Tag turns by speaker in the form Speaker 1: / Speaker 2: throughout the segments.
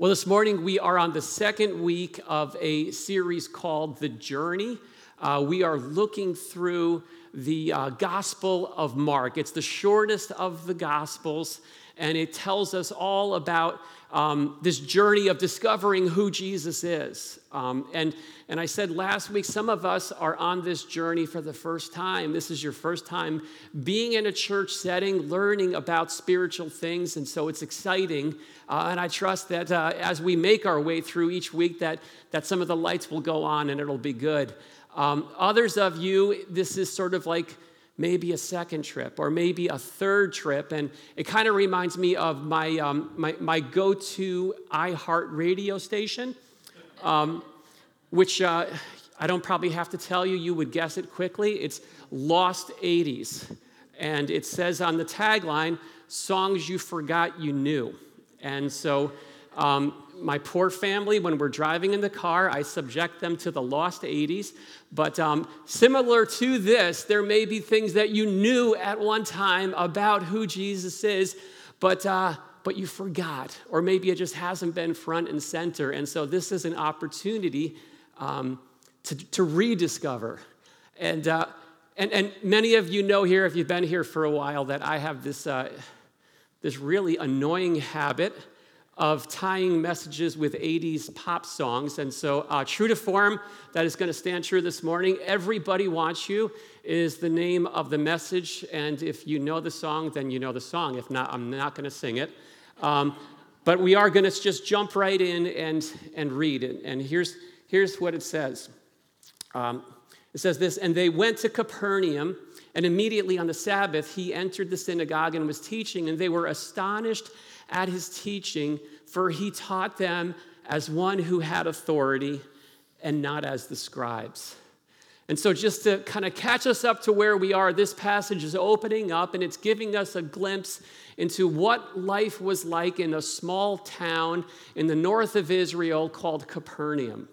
Speaker 1: Well, this morning we are on the second week of a series called The Journey. Uh, we are looking through the uh, Gospel of Mark. It's the shortest of the Gospels, and it tells us all about um, this journey of discovering who Jesus is. Um, and, and I said last week, some of us are on this journey for the first time. This is your first time being in a church setting, learning about spiritual things, and so it's exciting. Uh, and I trust that uh, as we make our way through each week, that, that some of the lights will go on and it'll be good. Um, others of you, this is sort of like maybe a second trip or maybe a third trip. And it kind of reminds me of my, um, my, my go to iHeart radio station, um, which uh, I don't probably have to tell you, you would guess it quickly. It's Lost 80s. And it says on the tagline, songs you forgot you knew. And so, um, my poor family, when we're driving in the car, I subject them to the lost 80s. But um, similar to this, there may be things that you knew at one time about who Jesus is, but, uh, but you forgot, or maybe it just hasn't been front and center. And so this is an opportunity um, to, to rediscover. And, uh, and, and many of you know here, if you've been here for a while, that I have this, uh, this really annoying habit of tying messages with 80s pop songs. And so, uh, true to form, that is going to stand true this morning. Everybody Wants You is the name of the message. And if you know the song, then you know the song. If not, I'm not going to sing it. Um, but we are going to just jump right in and, and read it. And here's, here's what it says um, It says this And they went to Capernaum. And immediately on the Sabbath, he entered the synagogue and was teaching, and they were astonished at his teaching, for he taught them as one who had authority and not as the scribes. And so, just to kind of catch us up to where we are, this passage is opening up and it's giving us a glimpse into what life was like in a small town in the north of Israel called Capernaum.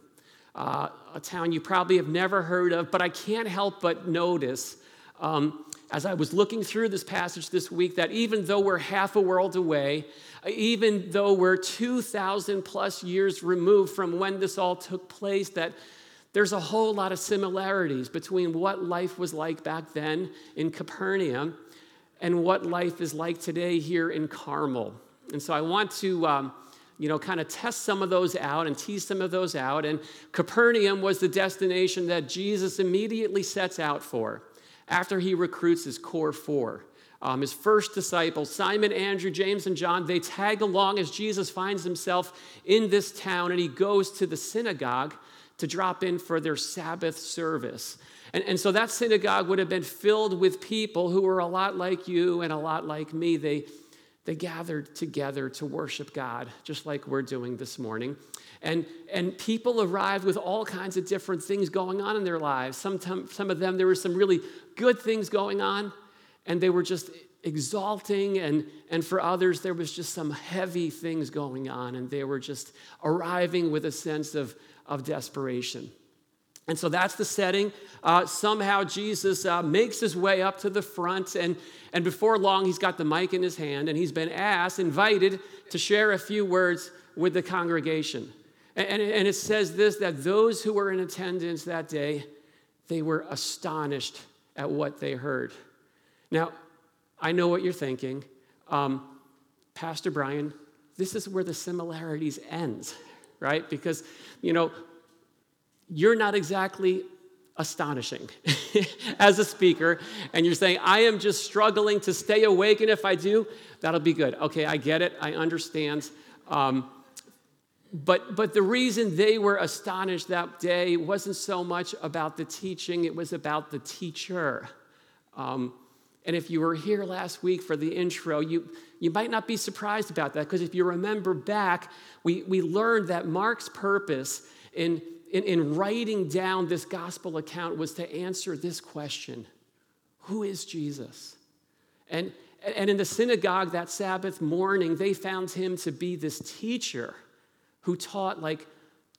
Speaker 1: Uh, a town you probably have never heard of, but I can't help but notice um, as I was looking through this passage this week that even though we're half a world away, even though we're 2,000 plus years removed from when this all took place, that there's a whole lot of similarities between what life was like back then in Capernaum and what life is like today here in Carmel. And so I want to. Um, you know, kind of test some of those out and tease some of those out. And Capernaum was the destination that Jesus immediately sets out for after he recruits his core four. Um, his first disciples, Simon, Andrew, James, and John, they tag along as Jesus finds himself in this town and he goes to the synagogue to drop in for their Sabbath service. And, and so that synagogue would have been filled with people who were a lot like you and a lot like me. They, they gathered together to worship God, just like we're doing this morning. And, and people arrived with all kinds of different things going on in their lives. Sometimes, some of them, there were some really good things going on, and they were just exalting. And, and for others, there was just some heavy things going on, and they were just arriving with a sense of, of desperation. And so that's the setting. Uh, somehow Jesus uh, makes his way up to the front, and, and before long, he's got the mic in his hand, and he's been asked, invited to share a few words with the congregation. And, and it says this that those who were in attendance that day, they were astonished at what they heard. Now, I know what you're thinking. Um, Pastor Brian, this is where the similarities ends, right? Because, you know, you're not exactly astonishing as a speaker, and you're saying, I am just struggling to stay awake, and if I do, that'll be good. Okay, I get it, I understand. Um, but, but the reason they were astonished that day wasn't so much about the teaching, it was about the teacher. Um, and if you were here last week for the intro, you, you might not be surprised about that because if you remember back, we, we learned that Mark's purpose in, in, in writing down this gospel account was to answer this question Who is Jesus? And, and in the synagogue that Sabbath morning, they found him to be this teacher who taught like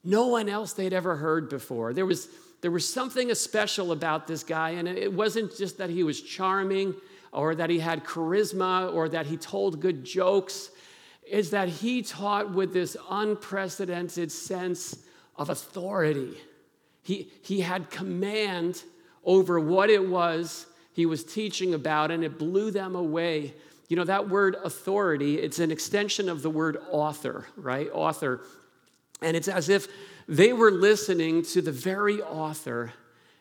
Speaker 1: no one else they'd ever heard before. There was, there was something special about this guy, and it wasn't just that he was charming or that he had charisma or that he told good jokes. is that he taught with this unprecedented sense of authority. He, he had command over what it was he was teaching about, and it blew them away. You know, that word authority, it's an extension of the word author, right? Author. And it's as if they were listening to the very author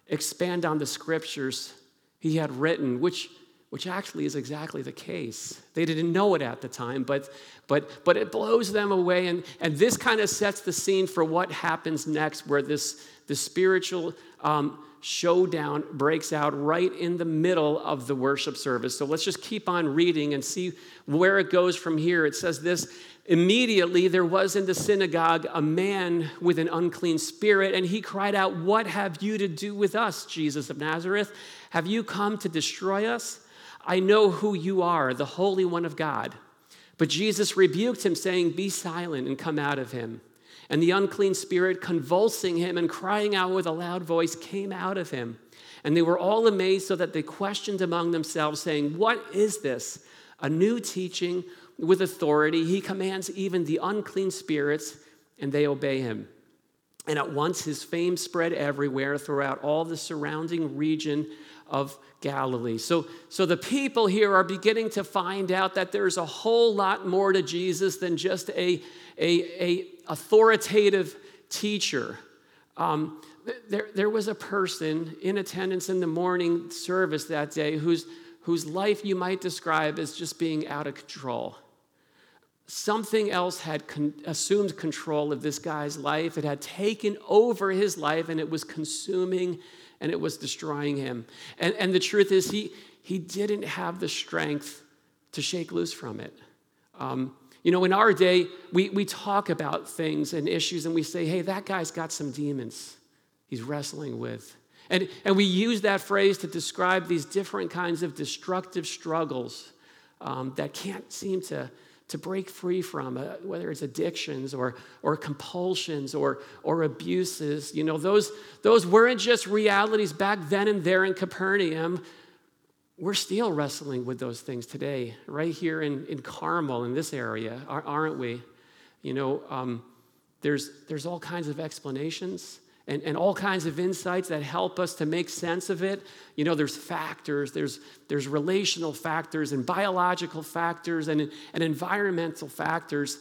Speaker 1: expand on the scriptures he had written, which, which actually is exactly the case. They didn't know it at the time, but, but, but it blows them away. And, and this kind of sets the scene for what happens next, where this, this spiritual um, showdown breaks out right in the middle of the worship service. So let's just keep on reading and see where it goes from here. It says this Immediately there was in the synagogue a man with an unclean spirit, and he cried out, What have you to do with us, Jesus of Nazareth? Have you come to destroy us? I know who you are, the Holy One of God. But Jesus rebuked him, saying, Be silent and come out of him. And the unclean spirit, convulsing him and crying out with a loud voice, came out of him. And they were all amazed, so that they questioned among themselves, saying, What is this? A new teaching with authority. He commands even the unclean spirits, and they obey him. And at once his fame spread everywhere throughout all the surrounding region of Galilee. So, so the people here are beginning to find out that there's a whole lot more to Jesus than just a, a, a authoritative teacher. Um, there, there was a person in attendance in the morning service that day whose, whose life you might describe as just being out of control. Something else had con- assumed control of this guy's life. It had taken over his life and it was consuming and it was destroying him. And, and the truth is, he, he didn't have the strength to shake loose from it. Um, you know, in our day, we, we talk about things and issues and we say, hey, that guy's got some demons he's wrestling with. And, and we use that phrase to describe these different kinds of destructive struggles um, that can't seem to, to break free from, uh, whether it's addictions or, or compulsions or, or abuses. You know, those, those weren't just realities back then and there in Capernaum we're still wrestling with those things today, right here in, in Carmel, in this area, aren't we? You know, um, there's, there's all kinds of explanations and, and all kinds of insights that help us to make sense of it. You know, there's factors, there's, there's relational factors and biological factors and, and environmental factors.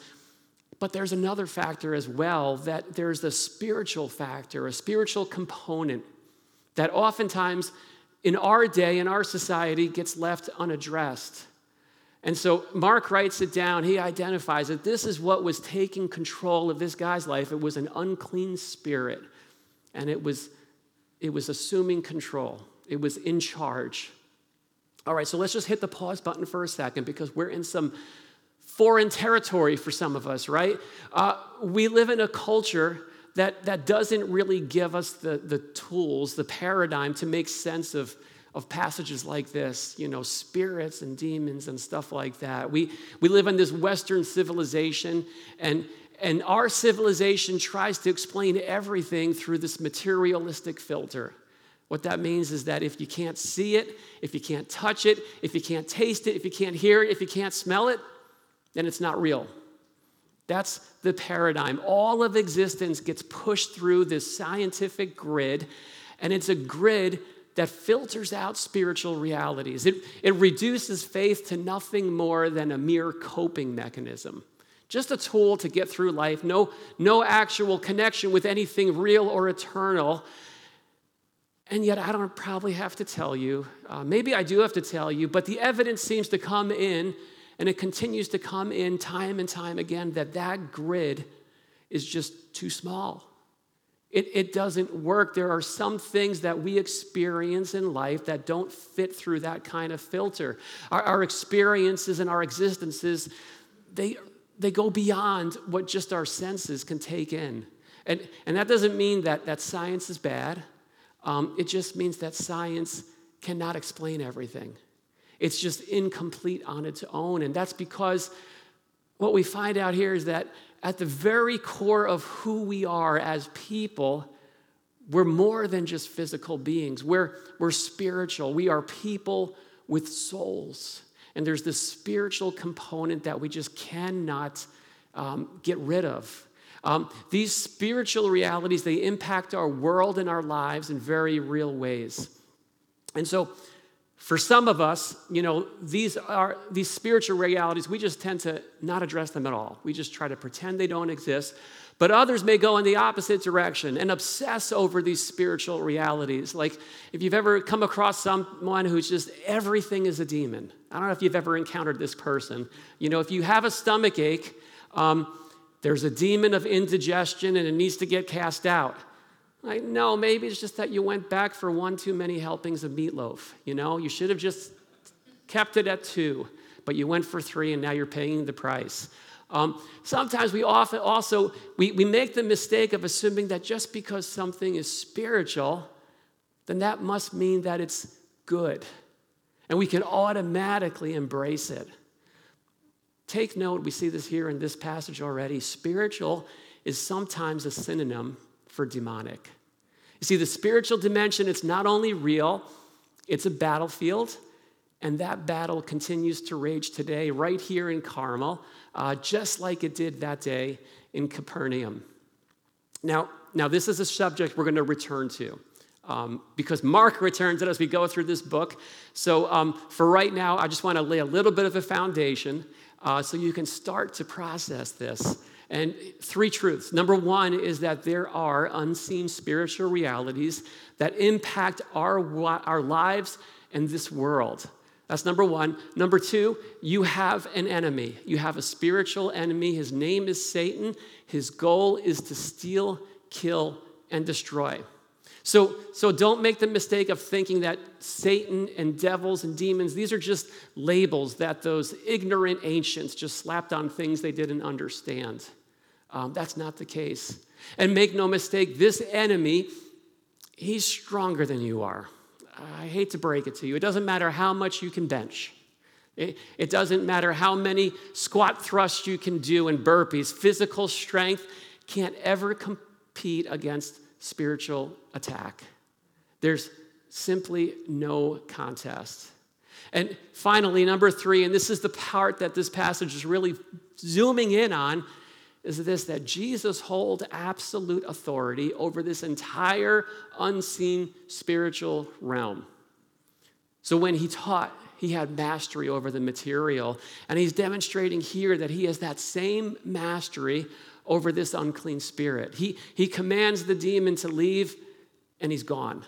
Speaker 1: But there's another factor as well that there's a spiritual factor, a spiritual component that oftentimes in our day, in our society, gets left unaddressed. And so Mark writes it down. He identifies that this is what was taking control of this guy's life. It was an unclean spirit, and it was, it was assuming control, it was in charge. All right, so let's just hit the pause button for a second because we're in some foreign territory for some of us, right? Uh, we live in a culture that, that doesn't really give us the, the tools, the paradigm to make sense of, of passages like this, you know, spirits and demons and stuff like that. We, we live in this Western civilization, and, and our civilization tries to explain everything through this materialistic filter. What that means is that if you can't see it, if you can't touch it, if you can't taste it, if you can't hear it, if you can't smell it, then it's not real. That's the paradigm. All of existence gets pushed through this scientific grid, and it's a grid that filters out spiritual realities. It, it reduces faith to nothing more than a mere coping mechanism. Just a tool to get through life, no, no actual connection with anything real or eternal. And yet, I don't probably have to tell you, uh, maybe I do have to tell you, but the evidence seems to come in and it continues to come in time and time again that that grid is just too small. It, it doesn't work. There are some things that we experience in life that don't fit through that kind of filter. Our, our experiences and our existences, they, they go beyond what just our senses can take in. And, and that doesn't mean that, that science is bad. Um, it just means that science cannot explain everything. It's just incomplete on its own. And that's because what we find out here is that at the very core of who we are as people, we're more than just physical beings. We're, we're spiritual. We are people with souls. And there's this spiritual component that we just cannot um, get rid of. Um, these spiritual realities, they impact our world and our lives in very real ways. And so, for some of us, you know, these are these spiritual realities, we just tend to not address them at all. We just try to pretend they don't exist. But others may go in the opposite direction and obsess over these spiritual realities. Like if you've ever come across someone who's just everything is a demon. I don't know if you've ever encountered this person. You know, if you have a stomach ache, um, there's a demon of indigestion and it needs to get cast out. Like, no, maybe it's just that you went back for one too many helpings of meatloaf. You know, you should have just kept it at two, but you went for three and now you're paying the price. Um, sometimes we often also we, we make the mistake of assuming that just because something is spiritual, then that must mean that it's good. And we can automatically embrace it. Take note, we see this here in this passage already. Spiritual is sometimes a synonym for demonic. You see, the spiritual dimension, it's not only real, it's a battlefield, and that battle continues to rage today, right here in Carmel, uh, just like it did that day in Capernaum. Now, now this is a subject we're going to return to. Um, because Mark returns it as we go through this book. So, um, for right now, I just want to lay a little bit of a foundation uh, so you can start to process this. And three truths. Number one is that there are unseen spiritual realities that impact our, our lives and this world. That's number one. Number two, you have an enemy. You have a spiritual enemy. His name is Satan. His goal is to steal, kill, and destroy. So, so don't make the mistake of thinking that Satan and devils and demons, these are just labels that those ignorant ancients just slapped on things they didn't understand. Um, that's not the case. And make no mistake, this enemy, he's stronger than you are. I hate to break it to you. It doesn't matter how much you can bench. It, it doesn't matter how many squat thrusts you can do and burpees. Physical strength can't ever compete against spiritual attack. There's simply no contest. And finally, number three, and this is the part that this passage is really zooming in on, is this that Jesus holds absolute authority over this entire unseen spiritual realm. So when he taught, he had mastery over the material. And he's demonstrating here that he has that same mastery over this unclean spirit. He, he commands the demon to leave, and he's gone.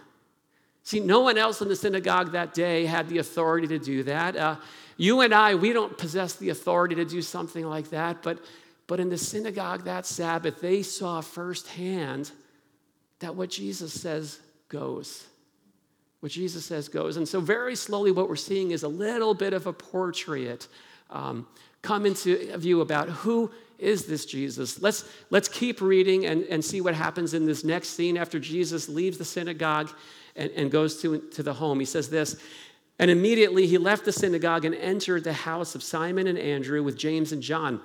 Speaker 1: See, no one else in the synagogue that day had the authority to do that. Uh, you and I, we don't possess the authority to do something like that, but, but in the synagogue that Sabbath, they saw firsthand that what Jesus says goes. What Jesus says goes. And so, very slowly, what we're seeing is a little bit of a portrait um, come into view about who is this Jesus? Let's, let's keep reading and, and see what happens in this next scene after Jesus leaves the synagogue and, and goes to, to the home. He says this And immediately he left the synagogue and entered the house of Simon and Andrew with James and John.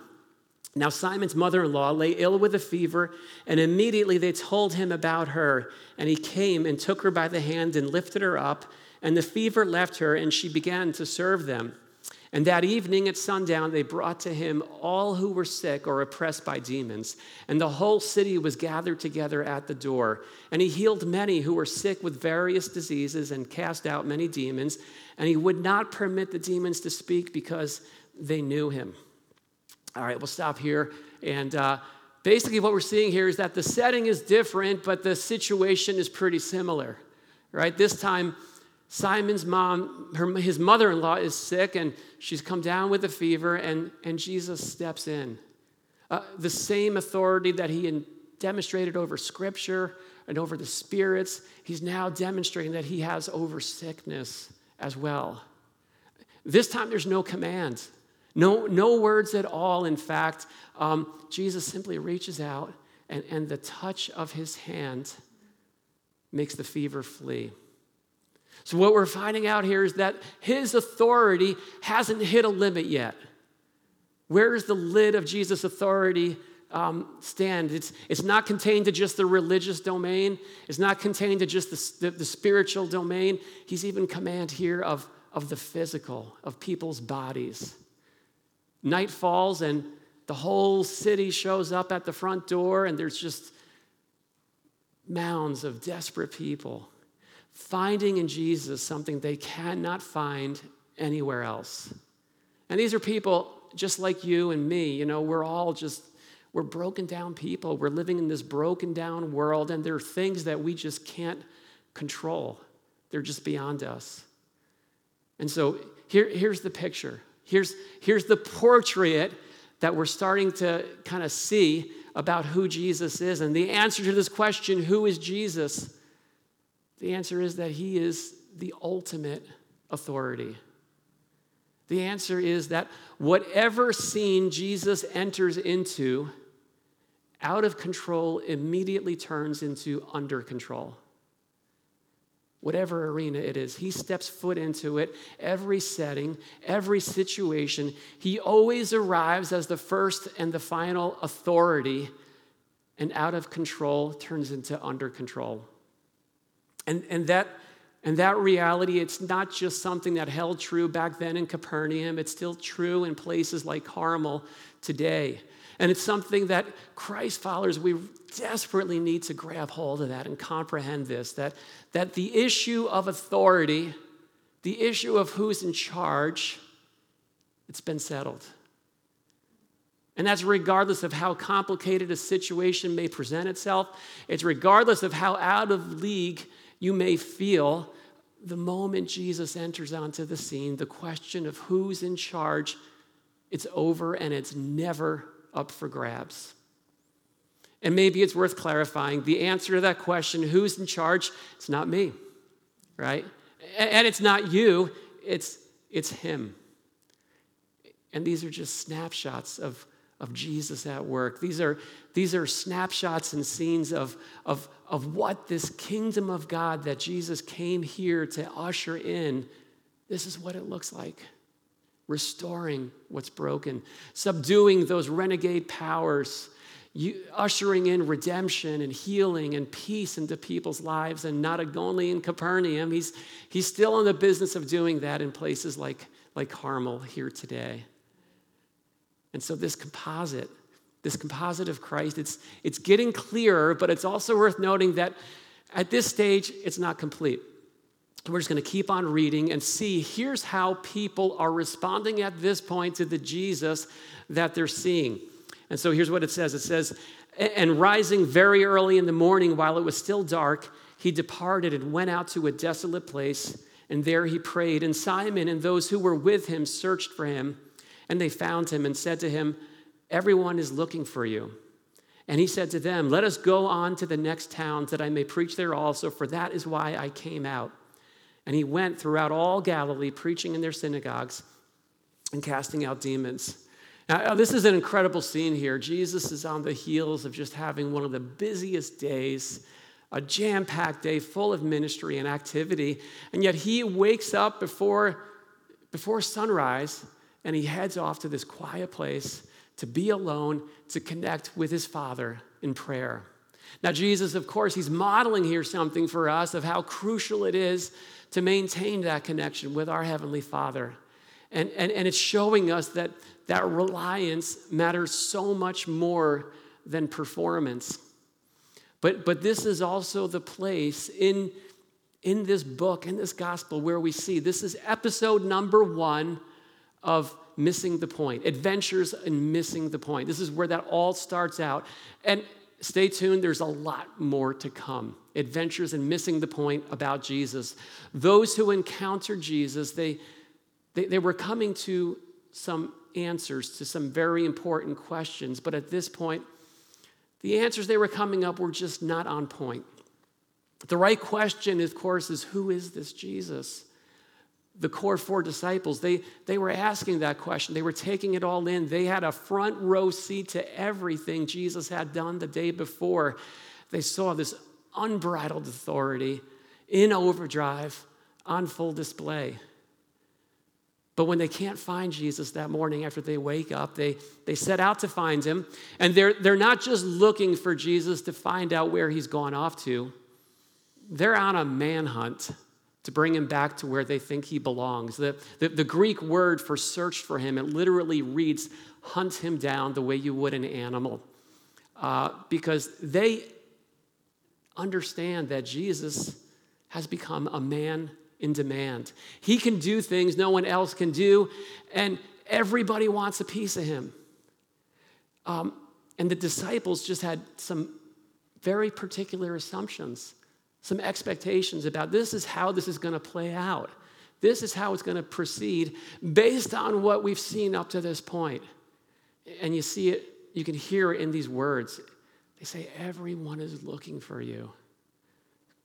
Speaker 1: Now, Simon's mother in law lay ill with a fever, and immediately they told him about her. And he came and took her by the hand and lifted her up, and the fever left her, and she began to serve them. And that evening at sundown, they brought to him all who were sick or oppressed by demons. And the whole city was gathered together at the door. And he healed many who were sick with various diseases and cast out many demons. And he would not permit the demons to speak because they knew him. All right, we'll stop here. And uh, basically, what we're seeing here is that the setting is different, but the situation is pretty similar. Right? This time, Simon's mom, her, his mother in law, is sick and she's come down with a fever, and, and Jesus steps in. Uh, the same authority that he demonstrated over scripture and over the spirits, he's now demonstrating that he has over sickness as well. This time there's no command, no, no words at all. In fact, um, Jesus simply reaches out, and, and the touch of his hand makes the fever flee. So, what we're finding out here is that his authority hasn't hit a limit yet. Where does the lid of Jesus' authority um, stand? It's, it's not contained to just the religious domain, it's not contained to just the, the, the spiritual domain. He's even command here of, of the physical, of people's bodies. Night falls, and the whole city shows up at the front door, and there's just mounds of desperate people finding in Jesus something they cannot find anywhere else. And these are people just like you and me. You know, we're all just, we're broken down people. We're living in this broken down world, and there are things that we just can't control. They're just beyond us. And so here, here's the picture. Here's, here's the portrait that we're starting to kind of see about who Jesus is. And the answer to this question, who is Jesus? The answer is that he is the ultimate authority. The answer is that whatever scene Jesus enters into, out of control immediately turns into under control. Whatever arena it is, he steps foot into it, every setting, every situation. He always arrives as the first and the final authority, and out of control turns into under control. And, and, that, and that reality, it's not just something that held true back then in Capernaum, it's still true in places like Carmel today. And it's something that Christ followers, we desperately need to grab hold of that and comprehend this that, that the issue of authority, the issue of who's in charge, it's been settled. And that's regardless of how complicated a situation may present itself. It's regardless of how out of league you may feel the moment Jesus enters onto the scene, the question of who's in charge, it's over and it's never up for grabs. And maybe it's worth clarifying the answer to that question, who's in charge? It's not me, right? And it's not you, it's, it's him. And these are just snapshots of of Jesus at work. These are, these are snapshots and scenes of, of, of what this kingdom of God that Jesus came here to usher in, this is what it looks like. Restoring what's broken, subduing those renegade powers, you, ushering in redemption and healing and peace into people's lives, and not only in Capernaum, he's, he's still in the business of doing that in places like, like Carmel here today. And so this composite, this composite of Christ, it's, it's getting clearer, but it's also worth noting that at this stage, it's not complete. We're just going to keep on reading and see here's how people are responding at this point to the Jesus that they're seeing. And so here's what it says it says, And rising very early in the morning while it was still dark, he departed and went out to a desolate place, and there he prayed. And Simon and those who were with him searched for him. And they found him and said to him, Everyone is looking for you. And he said to them, Let us go on to the next towns that I may preach there also, for that is why I came out. And he went throughout all Galilee, preaching in their synagogues and casting out demons. Now, uh, this is an incredible scene here. Jesus is on the heels of just having one of the busiest days, a jam packed day full of ministry and activity. And yet he wakes up before, before sunrise and he heads off to this quiet place to be alone, to connect with his Father in prayer. Now, Jesus, of course, he's modeling here something for us of how crucial it is to maintain that connection with our Heavenly Father. And, and, and it's showing us that that reliance matters so much more than performance. But, but this is also the place in, in this book, in this gospel, where we see this is episode number one of missing the point, adventures in missing the point. This is where that all starts out. And stay tuned, there's a lot more to come. Adventures in missing the point about Jesus. Those who encountered Jesus, they, they, they were coming to some answers to some very important questions, but at this point, the answers they were coming up were just not on point. The right question, of course, is who is this Jesus? The core four disciples, they, they were asking that question. They were taking it all in. They had a front row seat to everything Jesus had done the day before. They saw this unbridled authority in overdrive on full display. But when they can't find Jesus that morning after they wake up, they, they set out to find him. And they're, they're not just looking for Jesus to find out where he's gone off to, they're on a manhunt to bring him back to where they think he belongs. The, the, the, Greek word for search for him, it literally reads, hunt him down the way you would an animal. Uh, because they understand that Jesus has become a man in demand. He can do things no one else can do, and everybody wants a piece of him. Um, and the disciples just had some very particular assumptions some expectations about this is how this is going to play out. This is how it's going to proceed based on what we've seen up to this point. And you see it, you can hear it in these words. They say, Everyone is looking for you.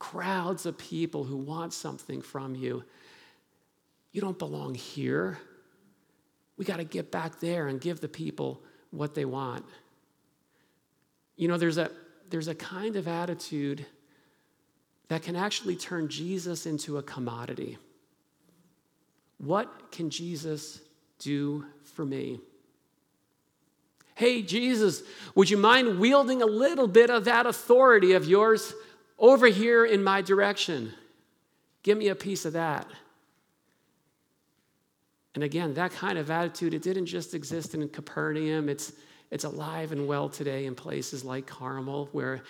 Speaker 1: Crowds of people who want something from you. You don't belong here. We got to get back there and give the people what they want. You know, there's a, there's a kind of attitude that can actually turn Jesus into a commodity. What can Jesus do for me? Hey, Jesus, would you mind wielding a little bit of that authority of yours over here in my direction? Give me a piece of that. And again, that kind of attitude, it didn't just exist in Capernaum, it's, it's alive and well today in places like Carmel, where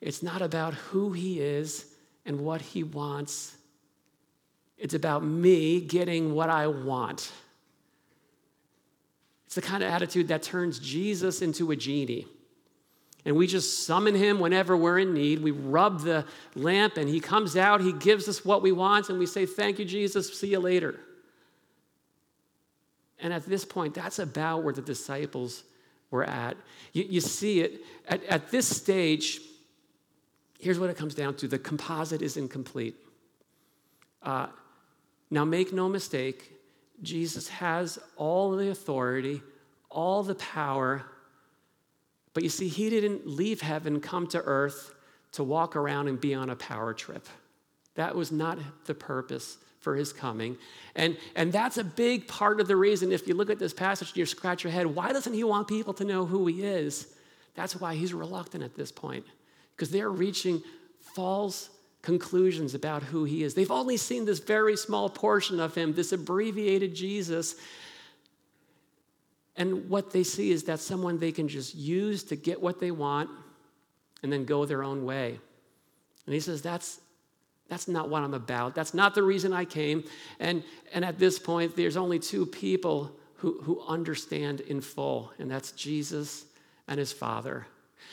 Speaker 1: it's not about who he is, and what He wants. It's about me getting what I want. It's the kind of attitude that turns Jesus into a genie. And we just summon him whenever we're in need. We rub the lamp and he comes out, he gives us what we want, and we say, Thank you, Jesus, see you later. And at this point, that's about where the disciples were at. You, you see it at, at this stage, here's what it comes down to the composite is incomplete. Uh, now, make no mistake, Jesus has all the authority, all the power, but you see, he didn't leave heaven, come to earth to walk around and be on a power trip. That was not the purpose for his coming. And, and that's a big part of the reason, if you look at this passage, and you scratch your head, why doesn't he want people to know who he is? That's why he's reluctant at this point because they're reaching false conclusions about who he is. They've only seen this very small portion of him, this abbreviated Jesus. And what they see is that someone they can just use to get what they want and then go their own way. And he says, That's, that's not what I'm about. That's not the reason I came. And, and at this point, there's only two people who, who understand in full, and that's Jesus and his Father.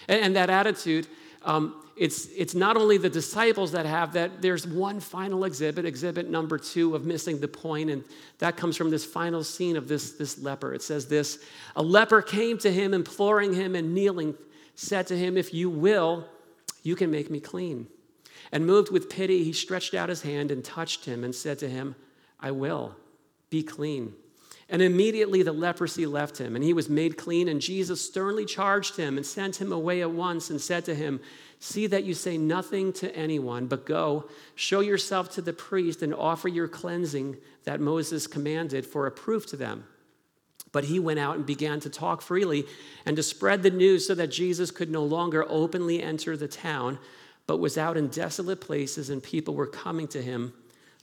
Speaker 1: And, and that attitude um, it's, it's not only the disciples that have that, there's one final exhibit, exhibit number two of missing the point, and that comes from this final scene of this, this leper. It says this A leper came to him, imploring him and kneeling, said to him, If you will, you can make me clean. And moved with pity, he stretched out his hand and touched him and said to him, I will, be clean. And immediately the leprosy left him, and he was made clean. And Jesus sternly charged him and sent him away at once and said to him, See that you say nothing to anyone, but go, show yourself to the priest, and offer your cleansing that Moses commanded for a proof to them. But he went out and began to talk freely and to spread the news so that Jesus could no longer openly enter the town, but was out in desolate places, and people were coming to him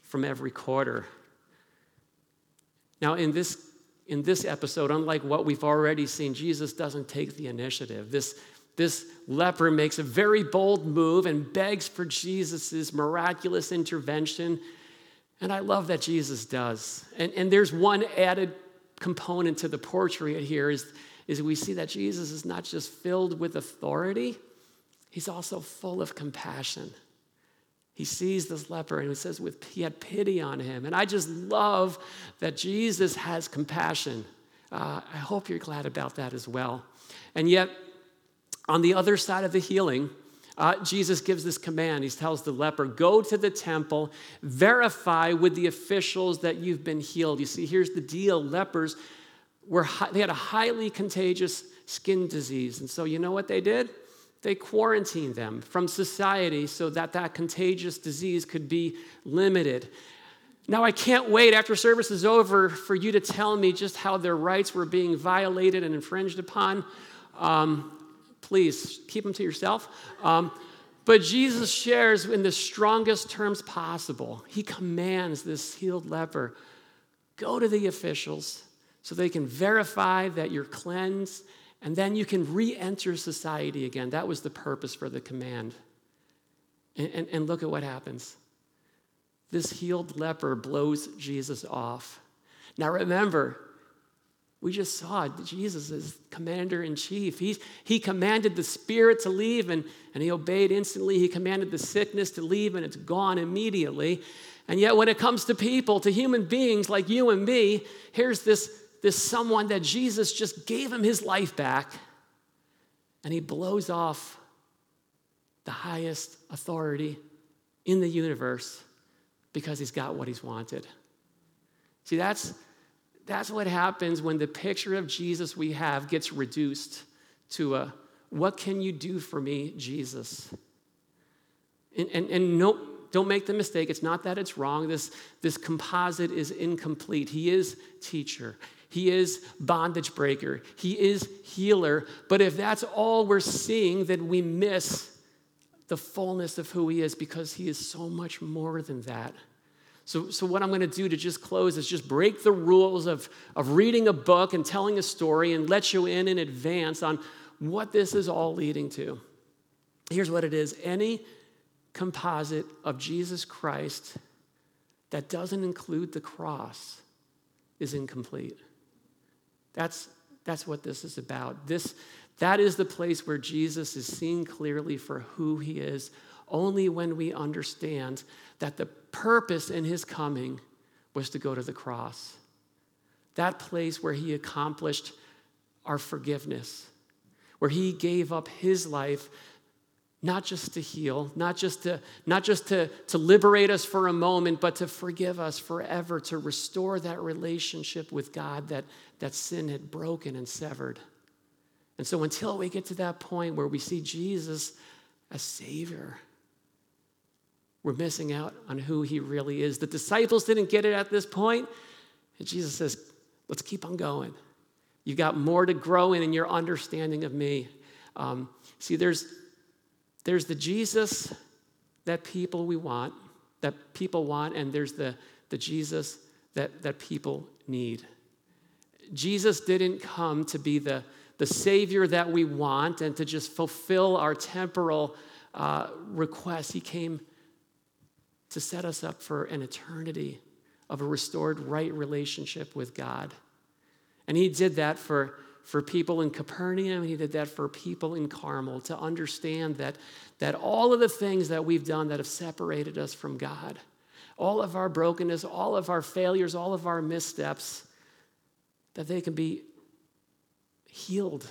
Speaker 1: from every quarter. Now, in this, in this episode, unlike what we've already seen, Jesus doesn't take the initiative. This, this leper makes a very bold move and begs for Jesus' miraculous intervention. And I love that Jesus does. And, and there's one added component to the portrait here is, is we see that Jesus is not just filled with authority, he's also full of compassion. He sees this leper and he says, with, he had pity on him. And I just love that Jesus has compassion. Uh, I hope you're glad about that as well. And yet, on the other side of the healing, uh, Jesus gives this command. He tells the leper, Go to the temple, verify with the officials that you've been healed. You see, here's the deal lepers were, they had a highly contagious skin disease. And so, you know what they did? They quarantined them from society so that that contagious disease could be limited. Now, I can't wait after service is over for you to tell me just how their rights were being violated and infringed upon. Um, please keep them to yourself. Um, But Jesus shares in the strongest terms possible. He commands this healed leper go to the officials so they can verify that you're cleansed, and then you can re enter society again. That was the purpose for the command. And, and, and look at what happens. This healed leper blows Jesus off. Now remember, we just saw Jesus is commander in chief. He's, he commanded the spirit to leave and, and he obeyed instantly. He commanded the sickness to leave and it's gone immediately. And yet, when it comes to people, to human beings like you and me, here's this, this someone that Jesus just gave him his life back and he blows off the highest authority in the universe because he's got what he's wanted. See, that's that's what happens when the picture of Jesus we have gets reduced to a what can you do for me, Jesus? And, and, and no, don't make the mistake. It's not that it's wrong. This, this composite is incomplete. He is teacher, he is bondage breaker, he is healer. But if that's all we're seeing, then we miss the fullness of who he is because he is so much more than that. So, so what I'm going to do to just close is just break the rules of, of reading a book and telling a story and let you in in advance on what this is all leading to. Here's what it is any composite of Jesus Christ that doesn't include the cross is incomplete. That's, that's what this is about. This, that is the place where Jesus is seen clearly for who he is only when we understand that the purpose in his coming was to go to the cross. That place where he accomplished our forgiveness, where he gave up his life not just to heal, not just to, not just to, to liberate us for a moment, but to forgive us forever, to restore that relationship with God that, that sin had broken and severed. And so until we get to that point where we see Jesus as Savior, we're missing out on who he really is. The disciples didn't get it at this point, and Jesus says, let's keep on going. You've got more to grow in in your understanding of me. Um, see, there's, there's the Jesus that people we want, that people want, and there's the, the Jesus that, that people need. Jesus didn't come to be the, the Savior that we want and to just fulfill our temporal uh, requests. He came to set us up for an eternity of a restored right relationship with God. And he did that for, for people in Capernaum, he did that for people in Carmel to understand that, that all of the things that we've done that have separated us from God, all of our brokenness, all of our failures, all of our missteps, that they can be healed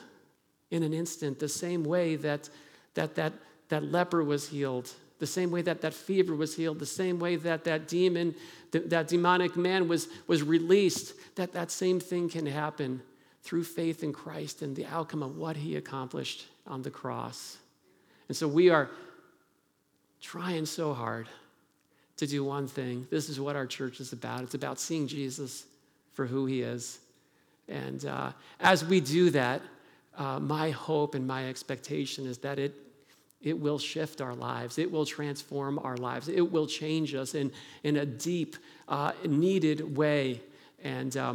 Speaker 1: in an instant, the same way that that, that, that leper was healed the same way that that fever was healed, the same way that that demon, that demonic man was, was released, that that same thing can happen through faith in Christ and the outcome of what he accomplished on the cross. And so we are trying so hard to do one thing. This is what our church is about it's about seeing Jesus for who he is. And uh, as we do that, uh, my hope and my expectation is that it it will shift our lives. It will transform our lives. It will change us in, in a deep, uh, needed way. And um,